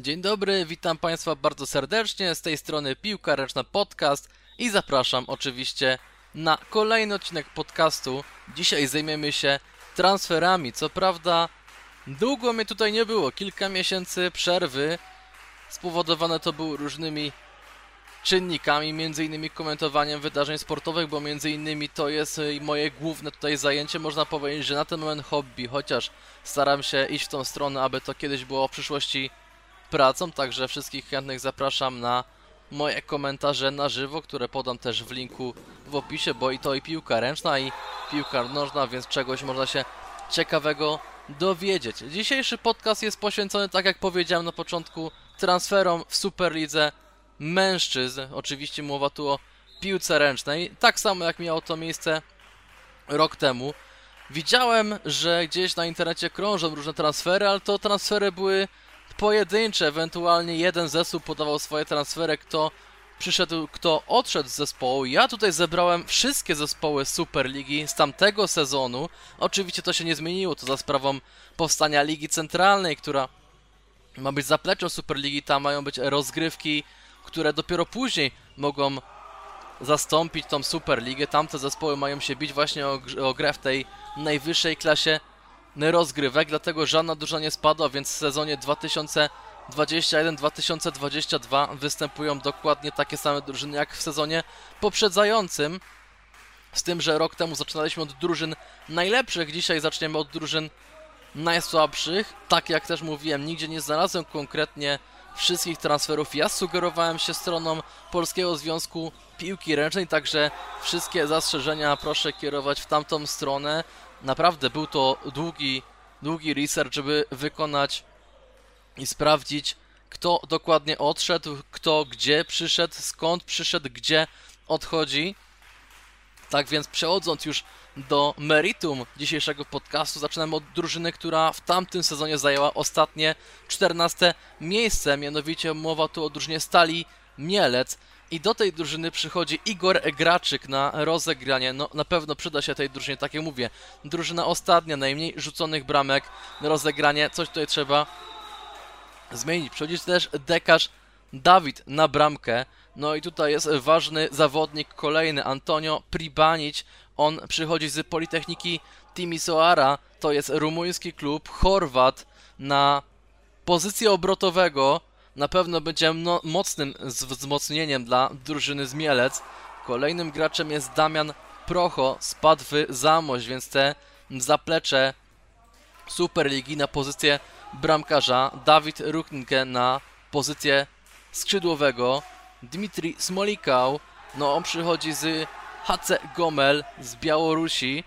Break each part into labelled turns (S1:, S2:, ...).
S1: Dzień dobry, witam Państwa bardzo serdecznie. Z tej strony Piłka Ręczna Podcast i zapraszam oczywiście na kolejny odcinek podcastu. Dzisiaj zajmiemy się transferami. Co prawda, długo mnie tutaj nie było, kilka miesięcy przerwy. Spowodowane to było różnymi czynnikami, między innymi komentowaniem wydarzeń sportowych, bo między innymi to jest y, moje główne tutaj zajęcie, można powiedzieć, że na ten moment hobby, chociaż staram się iść w tą stronę, aby to kiedyś było w przyszłości pracą, także wszystkich chętnych zapraszam na moje komentarze na żywo, które podam też w linku w opisie, bo i to i piłka ręczna i piłka nożna, więc czegoś można się ciekawego dowiedzieć. Dzisiejszy podcast jest poświęcony, tak jak powiedziałem na początku, transferom w Superlidze mężczyzn. Oczywiście mowa tu o piłce ręcznej, tak samo jak miało to miejsce rok temu. Widziałem, że gdzieś na internecie krążą różne transfery, ale to transfery były pojedyncze, ewentualnie jeden zespół podawał swoje transfery, kto przyszedł, kto odszedł z zespołu. Ja tutaj zebrałem wszystkie zespoły Superligi z tamtego sezonu. Oczywiście to się nie zmieniło, to za sprawą powstania Ligi Centralnej, która ma być zapleczą Superligi, tam mają być rozgrywki, które dopiero później mogą zastąpić tą Superligę. Tamte zespoły mają się bić właśnie o, o grę w tej najwyższej klasie rozgrywek, dlatego żadna duża nie spadła, więc w sezonie 2021-2022 występują dokładnie takie same drużyny jak w sezonie poprzedzającym. Z tym, że rok temu zaczynaliśmy od drużyn najlepszych, dzisiaj zaczniemy od drużyn najsłabszych. Tak jak też mówiłem, nigdzie nie znalazłem konkretnie wszystkich transferów. Ja sugerowałem się stroną Polskiego Związku Piłki Ręcznej, także wszystkie zastrzeżenia proszę kierować w tamtą stronę. Naprawdę był to długi, długi research, żeby wykonać i sprawdzić, kto dokładnie odszedł, kto gdzie przyszedł, skąd przyszedł, gdzie odchodzi. Tak więc przechodząc już do meritum dzisiejszego podcastu, zaczynamy od drużyny, która w tamtym sezonie zajęła ostatnie 14 miejsce, mianowicie mowa tu o drużynie Stali Mielec. I do tej drużyny przychodzi Igor Graczyk na rozegranie. No, na pewno przyda się tej drużynie, tak jak mówię. Drużyna ostatnia, najmniej rzuconych bramek na rozegranie. Coś tutaj trzeba zmienić. Przychodzi też dekarz Dawid na bramkę. No i tutaj jest ważny zawodnik kolejny, Antonio Pribanić. On przychodzi z Politechniki Timisoara. To jest rumuński klub, Chorwat na pozycję obrotowego na pewno będzie mocnym wzmocnieniem dla drużyny z Mielec. Kolejnym graczem jest Damian Procho, spadł w Zamość, więc te zaplecze Superligi na pozycję bramkarza, Dawid Ruknke na pozycję skrzydłowego, Dmitri Smolikał, no on przychodzi z HC Gomel z Białorusi,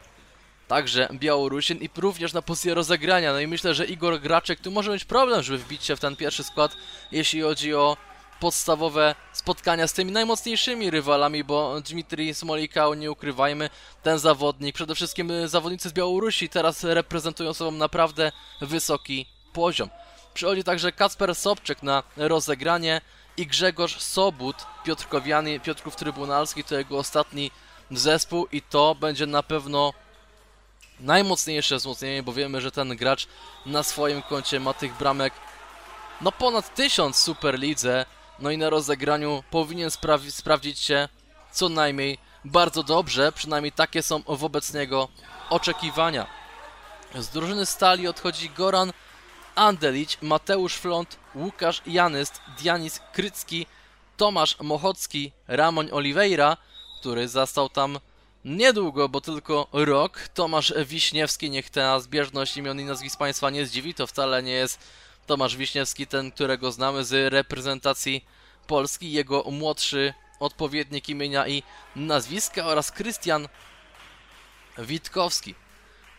S1: także Białorusin i również na pozycję rozegrania. No i myślę, że Igor Graczek tu może mieć problem, żeby wbić się w ten pierwszy skład, jeśli chodzi o podstawowe spotkania z tymi najmocniejszymi rywalami, bo Dmitry Smolikał, nie ukrywajmy, ten zawodnik, przede wszystkim zawodnicy z Białorusi teraz reprezentują sobą naprawdę wysoki poziom. Przychodzi także Kacper Sobczyk na rozegranie i Grzegorz Sobut, Piotrkowiany, Piotrków Trybunalski, to jego ostatni zespół i to będzie na pewno najmocniejsze wzmocnienie, bo wiemy, że ten gracz na swoim koncie ma tych bramek no ponad 1000 w Superlidze, no i na rozegraniu powinien spra- sprawdzić się co najmniej bardzo dobrze, przynajmniej takie są wobec niego oczekiwania. Z drużyny Stali odchodzi Goran Andelić, Mateusz Flont, Łukasz Janyst, Dianis Krycki, Tomasz Mochocki, Ramoń Oliveira, który zastał tam niedługo, bo tylko rok. Tomasz Wiśniewski, niech ta zbieżność imion i nazwisk Państwa nie zdziwi, to wcale nie jest Tomasz Wiśniewski, ten, którego znamy z reprezentacji Polski, jego młodszy odpowiednik imienia i nazwiska oraz Krystian Witkowski.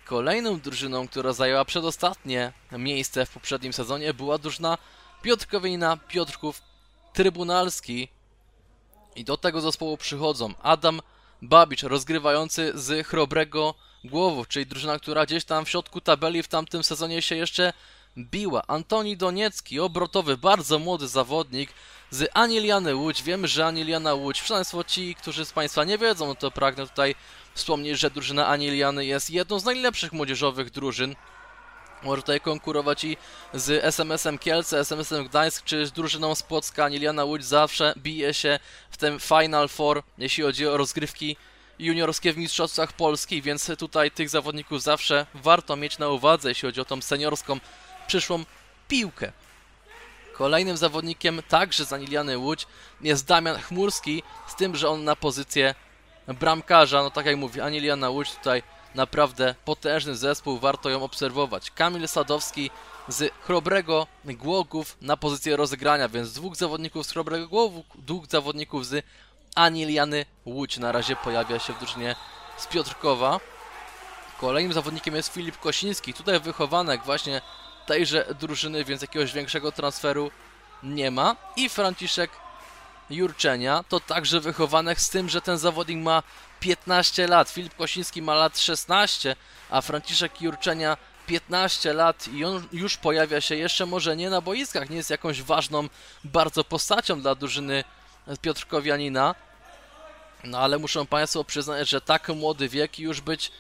S1: Kolejną drużyną, która zajęła przedostatnie miejsce w poprzednim sezonie była drużyna Piotrkowina Piotrków Trybunalski. I do tego zespołu przychodzą Adam Babicz, rozgrywający z Chrobrego Głowów, czyli drużyna, która gdzieś tam w środku tabeli w tamtym sezonie się jeszcze biła. Antoni Doniecki, obrotowy, bardzo młody zawodnik z Aniliany Łódź. Wiemy, że Aniliana Łódź, przynajmniej ci, którzy z Państwa nie wiedzą, to pragnę tutaj wspomnieć, że drużyna Aniliany jest jedną z najlepszych młodzieżowych drużyn Może tutaj konkurować i z SMS-em Kielce, SMS-em Gdańsk, czy z drużyną z Płocka. Niliana Łódź zawsze bije się w tym Final Four, jeśli chodzi o rozgrywki juniorskie w Mistrzostwach Polski, więc tutaj tych zawodników zawsze warto mieć na uwadze, jeśli chodzi o tą seniorską przyszłą piłkę. Kolejnym zawodnikiem, także za Niliany Łódź, jest Damian Chmurski, z tym, że on na pozycję bramkarza, no tak jak mówi Aniliana Łódź tutaj naprawdę potężny zespół, warto ją obserwować. Kamil Sadowski z Chrobrego Głogów na pozycję rozegrania, więc dwóch zawodników z Chrobrego Głogów, dwóch zawodników z Aniliany Łódź na razie pojawia się w drużynie z Piotrkowa. Kolejnym zawodnikiem jest Filip Kosiński, tutaj wychowanek właśnie tejże drużyny, więc jakiegoś większego transferu nie ma. I Franciszek Jurczenia to także wychowanek z tym, że ten zawodnik ma 15 lat. Filip Kosiński ma lat 16, a Franciszek Jurczenia 15 lat i on już pojawia się jeszcze może nie na boiskach, nie jest jakąś ważną bardzo postacią dla drużyny Piotrkowianina. No ale muszą Państwo przyznać, że tak młody wiek już być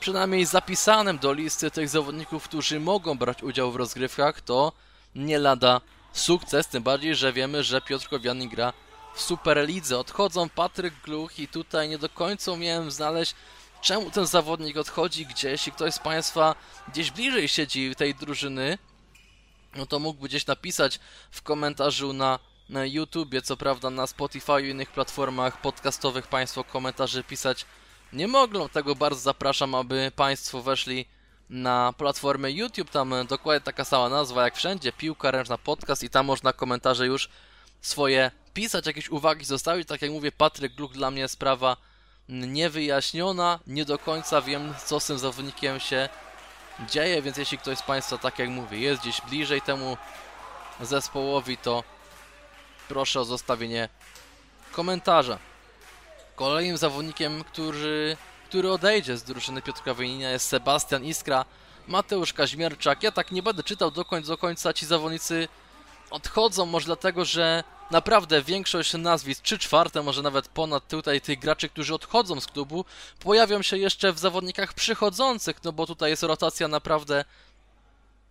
S1: przynajmniej zapisanym do listy tych zawodników, którzy mogą brać udział w rozgrywkach, to nie lada sukces, tym bardziej, że wiemy, że Piotrkowianin gra w Superlidze. Odchodzą Patryk Gluch i tutaj nie do końca umiałem znaleźć, czemu ten zawodnik odchodzi gdzieś. Jeśli ktoś z Państwa gdzieś bliżej siedzi tej drużyny, no to mógłby gdzieś napisać w komentarzu na, na YouTubie, co prawda na Spotify i innych platformach podcastowych Państwo komentarzy pisać nie mogą. Tego bardzo zapraszam, aby Państwo weszli na platformę YouTube, tam dokładnie taka sama nazwa jak wszędzie, Piłka Ręczna Podcast i tam można komentarze już swoje pisać, jakieś uwagi zostawić. Tak jak mówię, Patryk Gluck dla mnie sprawa niewyjaśniona, nie do końca wiem, co z tym zawodnikiem się dzieje, więc jeśli ktoś z Państwa, tak jak mówię, jest gdzieś bliżej temu zespołowi, to proszę o zostawienie komentarza. Kolejnym zawodnikiem, który, który odejdzie z drużyny Piotrka Wojnina jest Sebastian Iskra, Mateusz Kaźmierczak. Ja tak nie będę czytał do końca, do końca ci zawodnicy odchodzą, może dlatego, że naprawdę większość nazwisk, 3 czwarte, może nawet ponad tutaj tych graczy, którzy odchodzą z klubu, pojawią się jeszcze w zawodnikach przychodzących, no bo tutaj jest rotacja naprawdę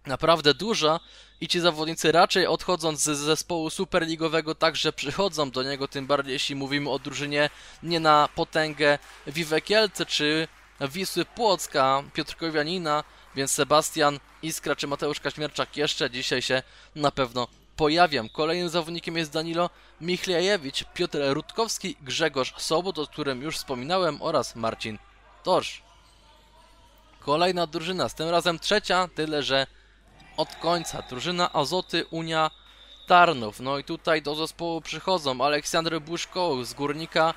S1: naprawdę duża i ci zawodnicy raczej odchodząc z zespołu superligowego także przychodzą do niego, tym bardziej jeśli mówimy o drużynie nie na potęgę Vive Kielce czy Wisły Płocka, Piotrkowianina, więc Sebastian Iskra czy Mateusz Kaśmierczak jeszcze dzisiaj się na pewno pojawiam. Kolejnym zawodnikiem jest Danilo Michlejewicz, Piotr Rutkowski, Grzegorz Sobot, o którym już wspominałem, oraz Marcin Torsz. Kolejna drużyna, z tym razem trzecia, tyle że od końca. Drużyna Azoty Unia Tarnów. No i tutaj do zespołu przychodzą Aleksander Buszko z Górnika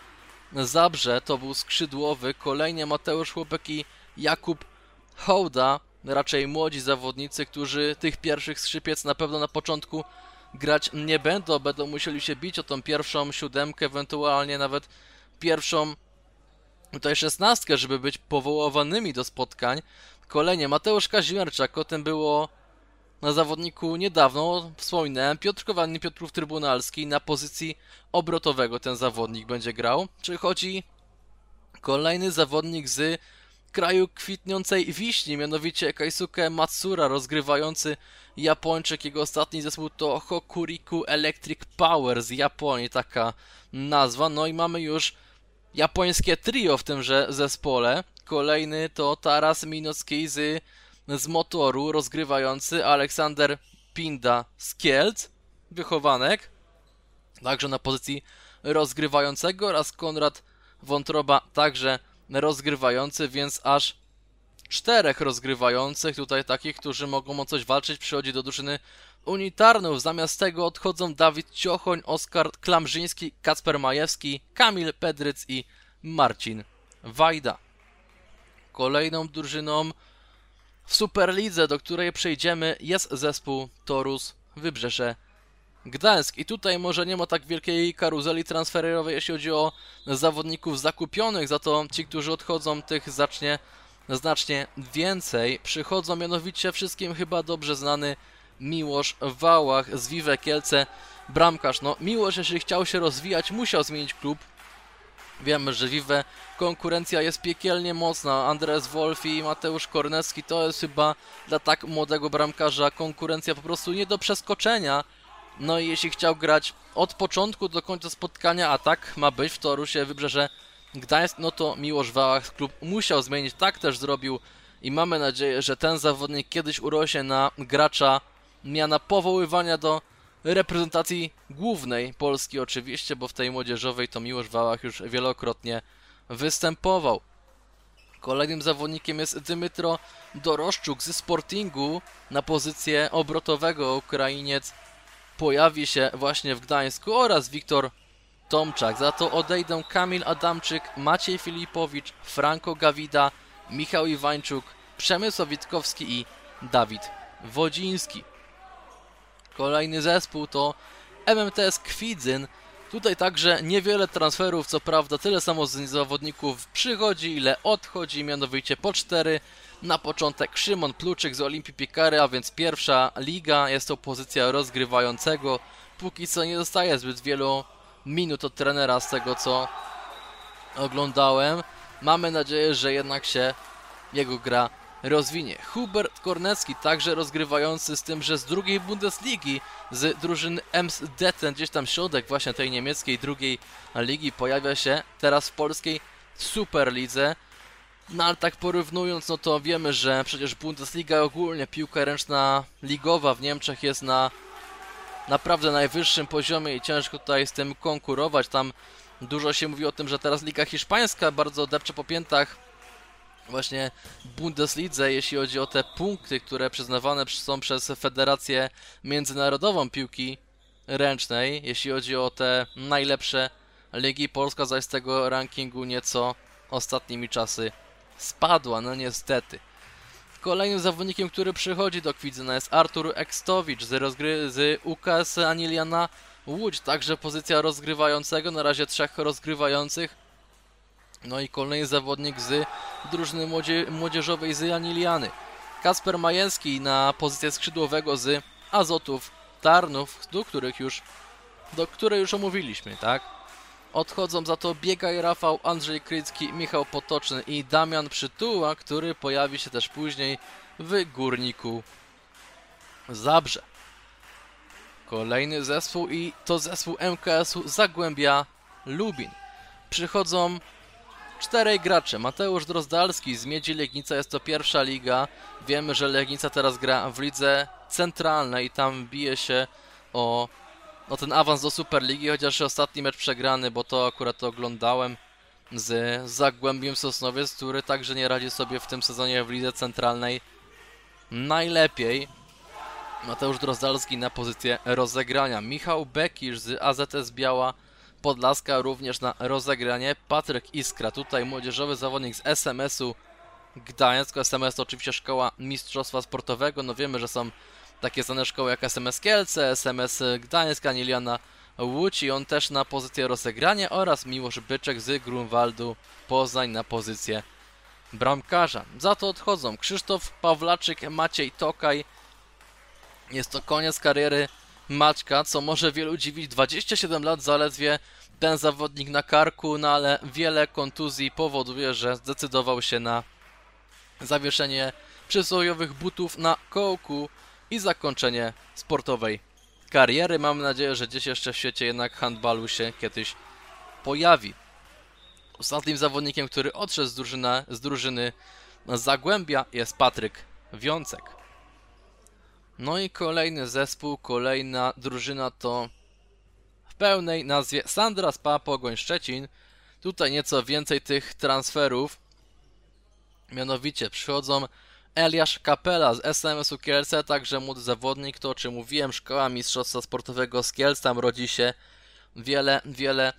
S1: Zabrze, to był skrzydłowy. Kolejnie Mateusz Chłopek i Jakub Hołda. Raczej młodzi zawodnicy, którzy tych pierwszych skrzypiec na pewno na początku grać nie będą. Będą musieli się bić o tą pierwszą siódemkę, ewentualnie nawet pierwszą tutaj szesnastkę, żeby być powoływanymi do spotkań. Kolejnie Mateusz Kazimierczak, o tym było na zawodniku niedawno wspominałem, Piotr Kowalny, Piotrów Trybunalski na pozycji obrotowego ten zawodnik będzie grał. Chodzi kolejny zawodnik z kraju kwitnącej wiśni, mianowicie Kaisuke Matsura, rozgrywający Japończyk. Jego ostatni zespół to Hokuriku Electric Power z Japonii, taka nazwa. No i mamy już japońskie trio w tymże zespole. Kolejny to Taras Minocki z z motoru rozgrywający Aleksander Pinda z Kielc, wychowanek, także na pozycji rozgrywającego oraz Konrad Wątroba także rozgrywający, więc aż czterech rozgrywających, tutaj takich, którzy mogą o coś walczyć, przychodzi do drużyny unitarnów. Zamiast tego odchodzą Dawid Ciochoń, Oskar Klamżyński, Kacper Majewski, Kamil Pedryc i Marcin Wajda. Kolejną drużyną w Superlidze, do której przejdziemy, jest zespół Torus Wybrzeże Gdańsk. I tutaj może nie ma tak wielkiej karuzeli transferowej, jeśli chodzi o zawodników zakupionych, za to ci, którzy odchodzą, tych zacznie znacznie więcej. Przychodzą mianowicie wszystkim chyba dobrze znany Miłosz Wałach z Vive Kielce, bramkarz. No, Miłosz, jeśli chciał się rozwijać, musiał zmienić klub. Wiemy, że Vive konkurencja jest piekielnie mocna. Andres Wolfi i Mateusz Kornecki to jest chyba dla tak młodego bramkarza konkurencja po prostu nie do przeskoczenia. No i jeśli chciał grać od początku do końca spotkania, a tak ma być w Torusie Wybrzeże Gdańsk, no to Miłosz Wałach klub musiał zmienić, tak też zrobił i mamy nadzieję, że ten zawodnik kiedyś urośnie na gracza miana powoływania do reprezentacji głównej Polski oczywiście, bo w tej młodzieżowej to Miłosz Wałach już wielokrotnie występował. Kolejnym zawodnikiem jest Dymitro Doroszczuk ze Sportingu na pozycję obrotowego. Ukrainiec pojawi się właśnie w Gdańsku oraz Wiktor Tomczak. Za to odejdą Kamil Adamczyk, Maciej Filipowicz, Franco Gawida, Michał Iwańczuk, Przemysław Witkowski i Dawid Wodziński. Kolejny zespół to MMTS Kwidzyn. Tutaj także niewiele transferów, co prawda tyle samo z zawodników przychodzi, ile odchodzi, mianowicie po cztery. Na początek Szymon Pluczyk z Olimpii Piekary, a więc pierwsza liga, jest to pozycja rozgrywającego. Póki co nie dostaje zbyt wielu minut od trenera z tego co oglądałem. Mamy nadzieję, że jednak się jego gra rozwinie. Hubert Kornecki, także rozgrywający z tym, że z drugiej Bundesligi, z drużyny Emsdetten, gdzieś tam środek właśnie tej niemieckiej drugiej ligi, pojawia się teraz w polskiej Superlidze. No ale tak porównując, no to wiemy, że przecież Bundesliga ogólnie, piłka ręczna ligowa w Niemczech jest na naprawdę najwyższym poziomie i ciężko tutaj z tym konkurować. Tam dużo się mówi o tym, że teraz Liga Hiszpańska bardzo depcze po piętach właśnie Bundeslidze, jeśli chodzi o te punkty, które przyznawane są przez Federację Międzynarodową Piłki Ręcznej, jeśli chodzi o te najlepsze ligi. Polska zaś z tego rankingu nieco ostatnimi czasy spadła, no niestety. Kolejnym zawodnikiem, który przychodzi do Kwidzyna jest Artur Ekstowicz z, rozgry z UKS Aniliana Łódź, także pozycja rozgrywającego, na razie trzech rozgrywających. No i kolejny zawodnik z drużyny młodzie młodzieżowej z Aniliany. Kasper Majewski na pozycję skrzydłowego z Azotów Tarnów, do których już, do której już omówiliśmy, tak? Odchodzą za to Biegaj Rafał, Andrzej Krycki, Michał Potoczny i Damian Przytuła, który pojawi się też później w Górniku Zabrze. Kolejny zespół i to zespół MKS-u Zagłębia Lubin. Przychodzą czterej gracze. Mateusz Drozdalski z Miedzi Legnica, jest to pierwsza liga. Wiemy, że Legnica teraz gra w lidze centralnej i tam bije się o no ten awans do Superligi, chociaż ostatni mecz przegrany, bo to akurat oglądałem z Zagłębiem Sosnowiec, który także nie radzi sobie w tym sezonie w lidze centralnej najlepiej. Mateusz Drozdalski na pozycję rozegrania. Michał Bekisz z AZS Biała Podlaska również na rozegranie. Patryk Iskra, tutaj młodzieżowy zawodnik z SMS-u Gdańsk. SMS to oczywiście szkoła mistrzostwa sportowego. No wiemy, że są takie znane szkoły jak SMS Kielce, SMS Gdańsk, Aniliana Łódź i on też na pozycję rozegrania oraz Miłosz Byczek z Grunwaldu Poznań na pozycję bramkarza. Za to odchodzą Krzysztof Pawlaczyk, Maciej Tokaj. Jest to koniec kariery Maćka, co może wielu dziwić. 27 lat zaledwie ten zawodnik na karku, no ale wiele kontuzji powoduje, że zdecydował się na zawieszenie przysłowiowych butów na kołku i zakończenie sportowej kariery. Mamy nadzieję, że gdzieś jeszcze w świecie jednak handbalu się kiedyś pojawi. Ostatnim zawodnikiem, który odszedł z, drużyna, z drużyny Zagłębia jest Patryk Wiącek. No i kolejny zespół, kolejna drużyna to w pełnej nazwie Sandra Spa Pogoń Szczecin. Tutaj nieco więcej tych transferów. Mianowicie przychodzą Eliasz Kapela z SMS-u Kielce, także młody zawodnik, to o czym mówiłem, szkoła mistrzostwa sportowego z Kielc, tam rodzi się wiele, wiele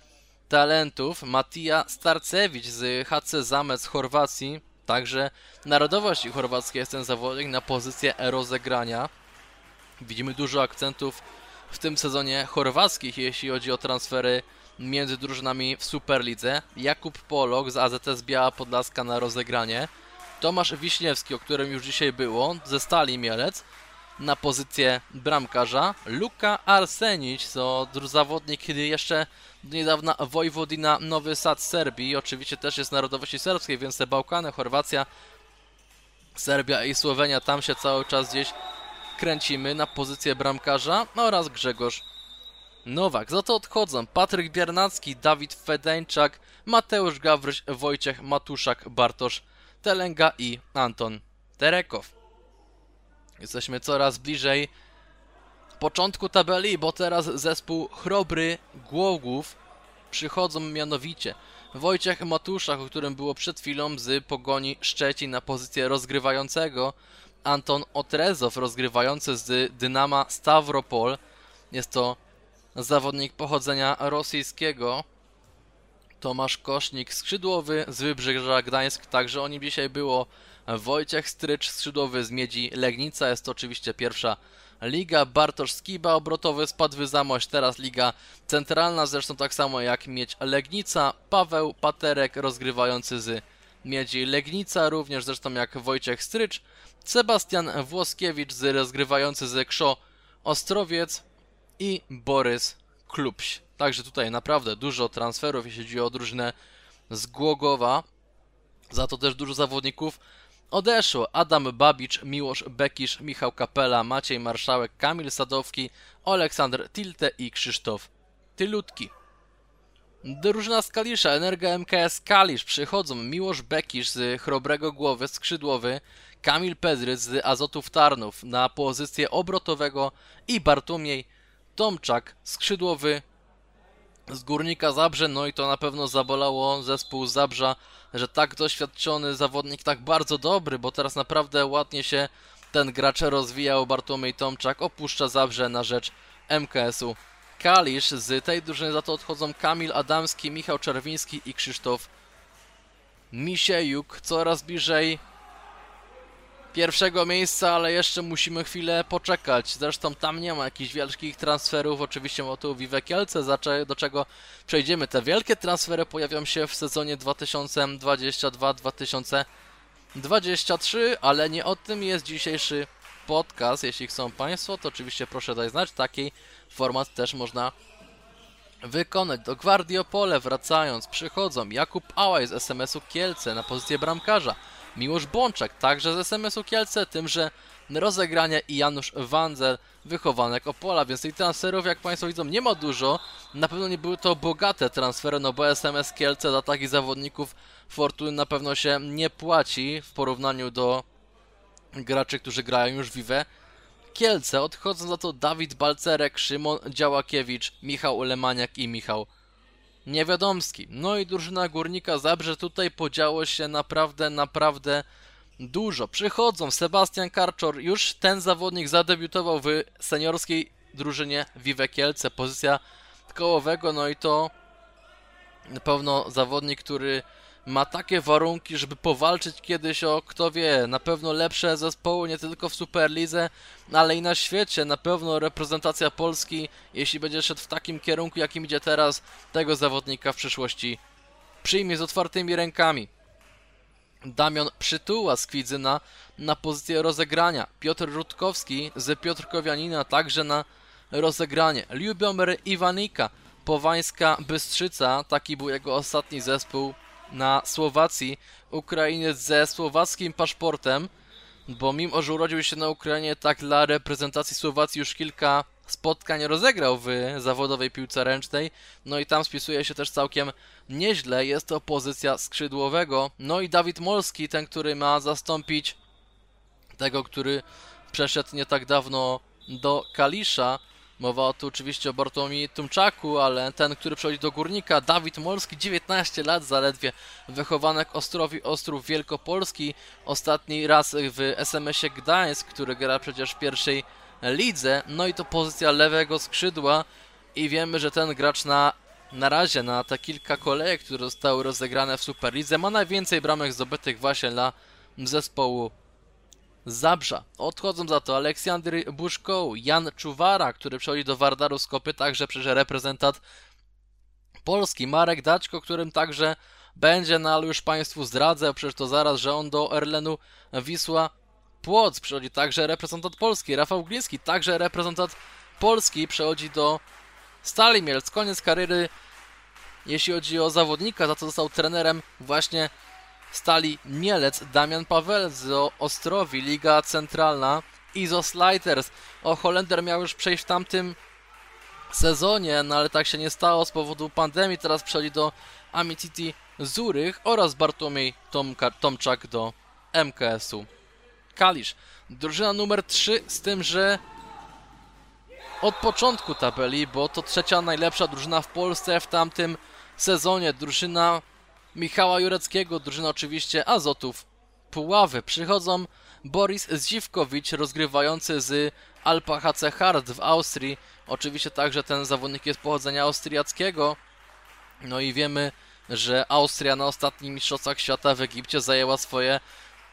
S1: talentów. Matija Starcewicz z HC Zamec Chorwacji, także narodowości chorwackiej jest ten zawodnik na pozycję rozegrania. Widzimy dużo akcentów w tym sezonie chorwackich, jeśli chodzi o transfery między drużynami w Superlidze. Jakub Polok z AZS Biała Podlaska na rozegranie. Tomasz Wiśniewski, o którym już dzisiaj było, ze Stali Mielec. na pozycję bramkarza. Luka Arsenic to zawodnik, jeszcze do niedawna Wojwodina Nowy Sad Serbii. Oczywiście też jest narodowości serbskiej, więc te Bałkany, Chorwacja, Serbia i Słowenia, tam się cały czas gdzieś kręcimy na pozycję bramkarza oraz Grzegorz Nowak. Za to odchodzą Patryk Biernacki, Dawid Fedeńczak, Mateusz Gawryś, Wojciech Matuszak, Bartosz Telenga i Anton Terekow. Jesteśmy coraz bliżej początku tabeli, bo teraz zespół Chrobry Głogów przychodzą mianowicie Wojciech Matuszak, o którym było przed chwilą z Pogoni Szczecin na pozycję rozgrywającego, Anton Otrezow rozgrywający z Dynama Stavropol. Jest to zawodnik pochodzenia rosyjskiego. Tomasz Kosznik, skrzydłowy z Wybrzeża Gdańsk, także o nim dzisiaj było. Wojciech Strycz, skrzydłowy z Miedzi Legnica, jest to oczywiście pierwsza liga. Bartosz Skiba, obrotowy z Padwy Zamość, teraz liga centralna, zresztą tak samo jak Miedź Legnica. Paweł Paterek, rozgrywający z Miedzi Legnica, również zresztą jak Wojciech Strycz. Sebastian Włoskiewicz, z rozgrywający z Krzo Ostrowiec i Borys Klubś. Także tutaj naprawdę dużo transferów, jeśli chodzi o drużynę z Głogowa. Za to też dużo zawodników odeszło. Adam Babicz, Miłosz Bekisz, Michał Kapela, Maciej Marszałek, Kamil Sadowski, Aleksander Tilte i Krzysztof Tylutki. Drużyna z Kalisza, Energia MKS Kalisz przychodzą Miłosz Bekisz z Chrobrego Głowy, skrzydłowy, Kamil Pedryc z Azotów Tarnów na pozycję obrotowego i Bartłomiej Tomczak, skrzydłowy z Górnika Zabrze, no i to na pewno zabolało zespół Zabrza, że tak doświadczony zawodnik, tak bardzo dobry, bo teraz naprawdę ładnie się ten gracz rozwijał. Bartłomiej Tomczak opuszcza Zabrze na rzecz MKS-u Kalisz. Z tej drużyny za to odchodzą Kamil Adamski, Michał Czerwiński i Krzysztof Misiejuk. Coraz bliżej pierwszego miejsca, ale jeszcze musimy chwilę poczekać. Zresztą tam nie ma jakichś wielkich transferów. Oczywiście motyw Vive Kielce, do czego przejdziemy. Te wielkie transfery pojawią się w sezonie 2022-2023, ale nie o tym jest dzisiejszy podcast. Jeśli chcą Państwo, to oczywiście proszę dać znać. Taki format też można wykonać. Do Gwardiopole wracając, przychodzą Jakub Ałaj z SMS-u Kielce na pozycję bramkarza. Miłosz Bączek, także z SMS-u Kielce, tymże rozegranie i Janusz Wanzel, wychowanek Opola, więc tych transferów, jak Państwo widzą, nie ma dużo. Na pewno nie były to bogate transfery, no bo SMS Kielce dla takich zawodników Fortuny na pewno się nie płaci w porównaniu do graczy, którzy grają już w Vive. Kielce odchodzą za to Dawid Balcerek, Szymon Działakiewicz, Michał Lemaniak i Michał Niewiadomski. No i drużyna Górnika Zabrze tutaj podziało się naprawdę, naprawdę dużo. Przychodzą Sebastian Karczor, już ten zawodnik zadebiutował w seniorskiej drużynie Vive Kielce, pozycja kołowego, no i to na pewno zawodnik, który ma takie warunki, żeby powalczyć kiedyś o, kto wie, na pewno lepsze zespoły nie tylko w Superlidze, ale i na świecie. Na pewno reprezentacja Polski, jeśli będzie szedł w takim kierunku, jakim idzie teraz, tego zawodnika w przyszłości przyjmie z otwartymi rękami. Damian Przytuła z Kwidzyna na pozycję rozegrania. Piotr Rutkowski z Piotrkowianina także na rozegranie. Lubiomir Iwanika, Powańska Bystrzyca, taki był jego ostatni zespół na Słowacji, Ukrainiec ze słowackim paszportem, bo mimo, że urodził się na Ukrainie, tak dla reprezentacji Słowacji już kilka spotkań rozegrał w zawodowej piłce ręcznej, no i tam spisuje się też całkiem nieźle, jest to pozycja skrzydłowego, no i Dawid Molski, ten, który ma zastąpić tego, który przeszedł nie tak dawno do Kalisza, Mowa tu oczywiście o Bartłomiej Tumczaku, ale ten, który przychodzi do Górnika, Dawid Molski, 19 lat zaledwie, wychowanek Ostrowi Ostrów Wielkopolski, ostatni raz w SMS-ie Gdańsk, który gra przecież w pierwszej lidze, no i to pozycja lewego skrzydła. I wiemy, że ten gracz na, na razie, na te kilka kolejek, które zostały rozegrane w Superlidze, ma najwięcej bramek zdobytych właśnie dla zespołu Zabrza. Odchodzą za to Aleksandry Buszkoł, Jan Czuwara, który przechodzi do Wardaru Skopy, także przecież reprezentant Polski, Marek Daćko, którym także będzie, no ale już Państwu zdradzę, przecież to zaraz, że on do Erlenu Wisła Płoc, przychodzi także reprezentant Polski, Rafał Gliński, także reprezentant Polski, przechodzi do Stali Mielec, koniec kariery, jeśli chodzi o zawodnika, za co został trenerem właśnie Stali Mielec, Damian Paweł z Ostrowi, Liga Centralna, Izo Sliders. O, Holender miał już przejść w tamtym sezonie, no ale tak się nie stało z powodu pandemii, teraz przechodzi do Amititi Zurych oraz Bartłomiej Tomka, Tomczak do MKS-u Kalisz. Drużyna numer 3 z tym, że od początku tabeli, bo to trzecia najlepsza drużyna w Polsce w tamtym sezonie. Drużyna Michała Jureckiego, drużyna oczywiście Azotów Puławy. Przychodzą Boris Zdziwkowicz, rozgrywający z Alpa HC Hard w Austrii. Oczywiście także ten zawodnik jest pochodzenia austriackiego. No i wiemy, że Austria na ostatnich Mistrzostwach Świata w Egipcie zajęła swoje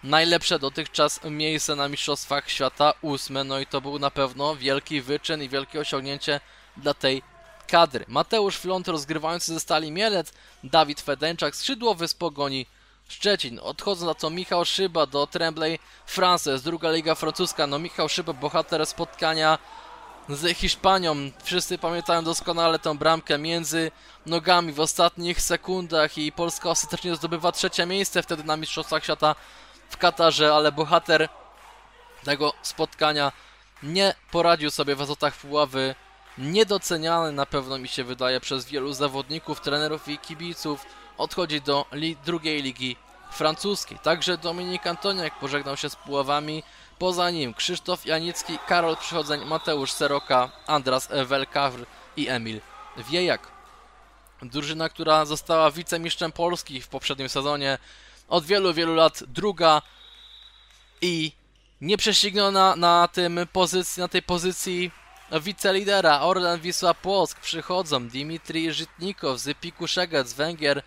S1: najlepsze dotychczas miejsce na Mistrzostwach Świata, ósme, no i to był na pewno wielki wyczyn i wielkie osiągnięcie dla tej kadry. Mateusz Flont rozgrywający ze Stali Mielec, Dawid Fedenczak, skrzydłowy z Pogoni Szczecin. Odchodzą na to Michał Szyba do Tremblay Frances, druga liga francuska. No Michał Szyba, bohater spotkania z Hiszpanią. Wszyscy pamiętają doskonale tę bramkę między nogami w ostatnich sekundach i Polska ostatecznie zdobywa trzecie miejsce wtedy na Mistrzostwach Świata w Katarze, ale bohater tego spotkania nie poradził sobie w Azotach Puławy. Niedoceniany na pewno mi się wydaje przez wielu zawodników, trenerów i kibiców. Odchodzi do li drugiej ligi francuskiej. Także Dominik Antoniak pożegnał się z Puławami. Poza nim Krzysztof Janicki, Karol Przychodzeń, Mateusz Seroka, Andras Welkawr i Emil Wiejak. Drużyna, która została wicemistrzem Polski w poprzednim sezonie, od wielu, wielu lat druga i nieprześcigniona na, tym pozycji, na tej pozycji wicelidera. Orlen Wisła Płock przychodzą Dimitri Żytnikow z Piku Szegec z Węgier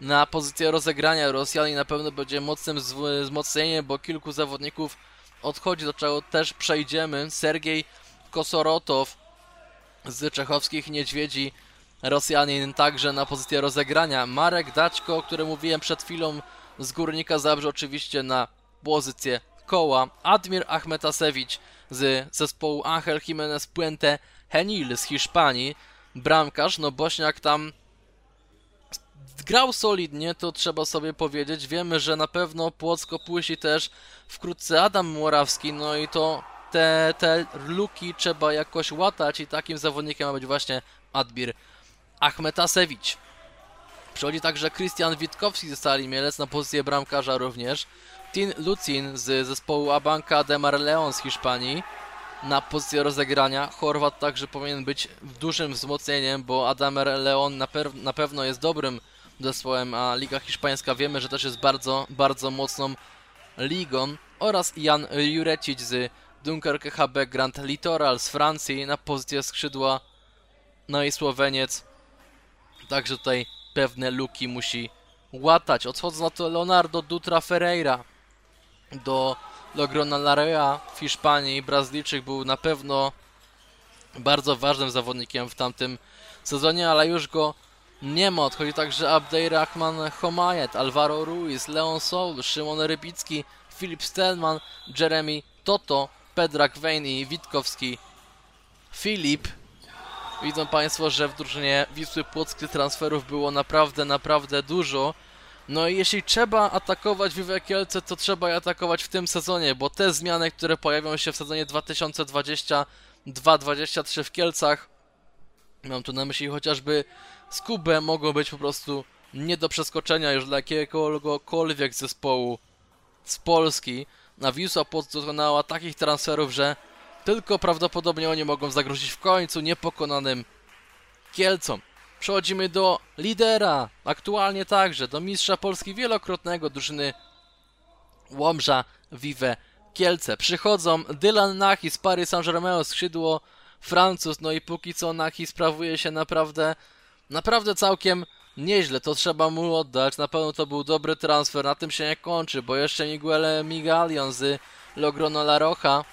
S1: na pozycję rozegrania. Rosjanie na pewno będzie mocnym wzmocnieniem, bo kilku zawodników odchodzi, do czego też przejdziemy. Sergiej Kosorotow z czechowskich Niedźwiedzi. Rosjanin także na pozycję rozegrania. Marek Daćko, o którym mówiłem przed chwilą, z Górnika Zabrze oczywiście na pozycję koła. Admir Achmetasewicz z zespołu Angel Jimenez Puente Henil z Hiszpanii. Bramkarz, no Bośniak tam grał solidnie, to trzeba sobie powiedzieć. Wiemy, że na pewno Płocko puści też wkrótce Adam Morawski, no i to te, te luki trzeba jakoś łatać i takim zawodnikiem ma być właśnie Adbir Achmetasewicz. Przychodzi także Christian Witkowski ze Stali Mielec na pozycję bramkarza również. Tin Lucin z zespołu Abanca de Marleon z Hiszpanii na pozycję rozegrania. Chorwat także powinien być dużym wzmocnieniem, bo Adamer Leon na, na pewno jest dobrym zespołem, a Liga Hiszpańska wiemy, że też jest bardzo, bardzo mocną ligą. Oraz Jan Jurecic z Dunkerque HB Grand Litoral z Francji na pozycję skrzydła. No i Słoweniec. Także tutaj pewne luki musi łatać. Odchodzą na to Leonardo Dutra Ferreira do Logrona Larea w Hiszpanii. Brazylijczyk był na pewno bardzo ważnym zawodnikiem w tamtym sezonie, ale już go nie ma. Odchodzi także Abdelrahman Homayet, Alvaro Ruiz, Leon Soul, Szymon Rybicki, Filip Stelman, Jeremy Toto, Pedrak Wayne i Witkowski Filip. Widzą Państwo, że w drużynie Wisły Płockie transferów było naprawdę, naprawdę dużo. No i jeśli trzeba atakować Wiwe Kielce, to trzeba je atakować w tym sezonie, bo te zmiany, które pojawią się w sezonie 2022-2023 w Kielcach, mam tu na myśli chociażby Skubę, mogą być po prostu nie do przeskoczenia już dla jakiegokolwiek zespołu z Polski. Na Wisła Płock dokonała takich transferów, że tylko prawdopodobnie oni mogą zagrozić w końcu niepokonanym Kielcom. Przechodzimy do lidera, aktualnie także do mistrza Polski wielokrotnego drużyny Łomża Vive Kielce. Przychodzą Dylan Nachi z Paris Saint-Germain, skrzydło Francuz, no i póki co Nachi sprawuje się naprawdę, naprawdę całkiem nieźle, to trzeba mu oddać, na pewno to był dobry transfer, na tym się nie kończy, bo jeszcze Miguel Migalion z Logrono La Roja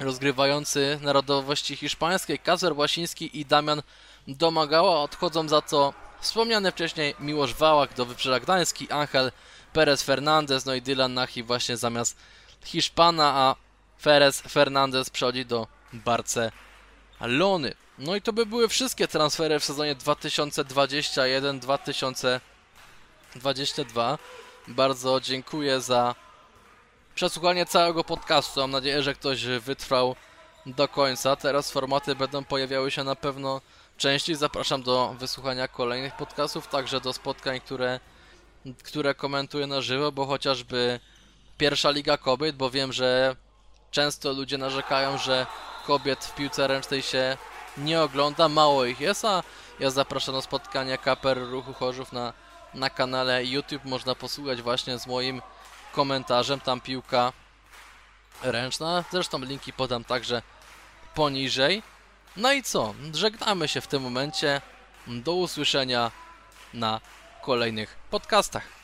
S1: rozgrywający narodowości hiszpańskiej, Kazer Łasiński i Damian Domagała odchodzą za co wspomniany wcześniej Miłosz Wałak do Wybrzeża Gdański, Angel Perez Fernandez, no i Dylan Nachi właśnie zamiast Hiszpana, a Ferez Fernandez przechodzi do Barcelony. No i to by były wszystkie transfery w sezonie 2021-2022. Bardzo dziękuję za przesłuchanie całego podcastu. Mam nadzieję, że ktoś wytrwał do końca. Teraz formaty będą pojawiały się na pewno częściej. Zapraszam do wysłuchania kolejnych podcastów, także do spotkań, które, które komentuję na żywo, bo chociażby pierwsza Liga Kobiet, bo wiem, że często ludzie narzekają, że kobiet w piłce ręcznej się nie ogląda, mało ich jest, a ja zapraszam do spotkania Kaper Ruchu Chorzów na, na kanale YouTube. Można posłuchać właśnie z moim komentarzem, tam piłka ręczna. Zresztą linki podam także poniżej. No i co? Żegnamy się w tym momencie. Do usłyszenia na kolejnych podcastach.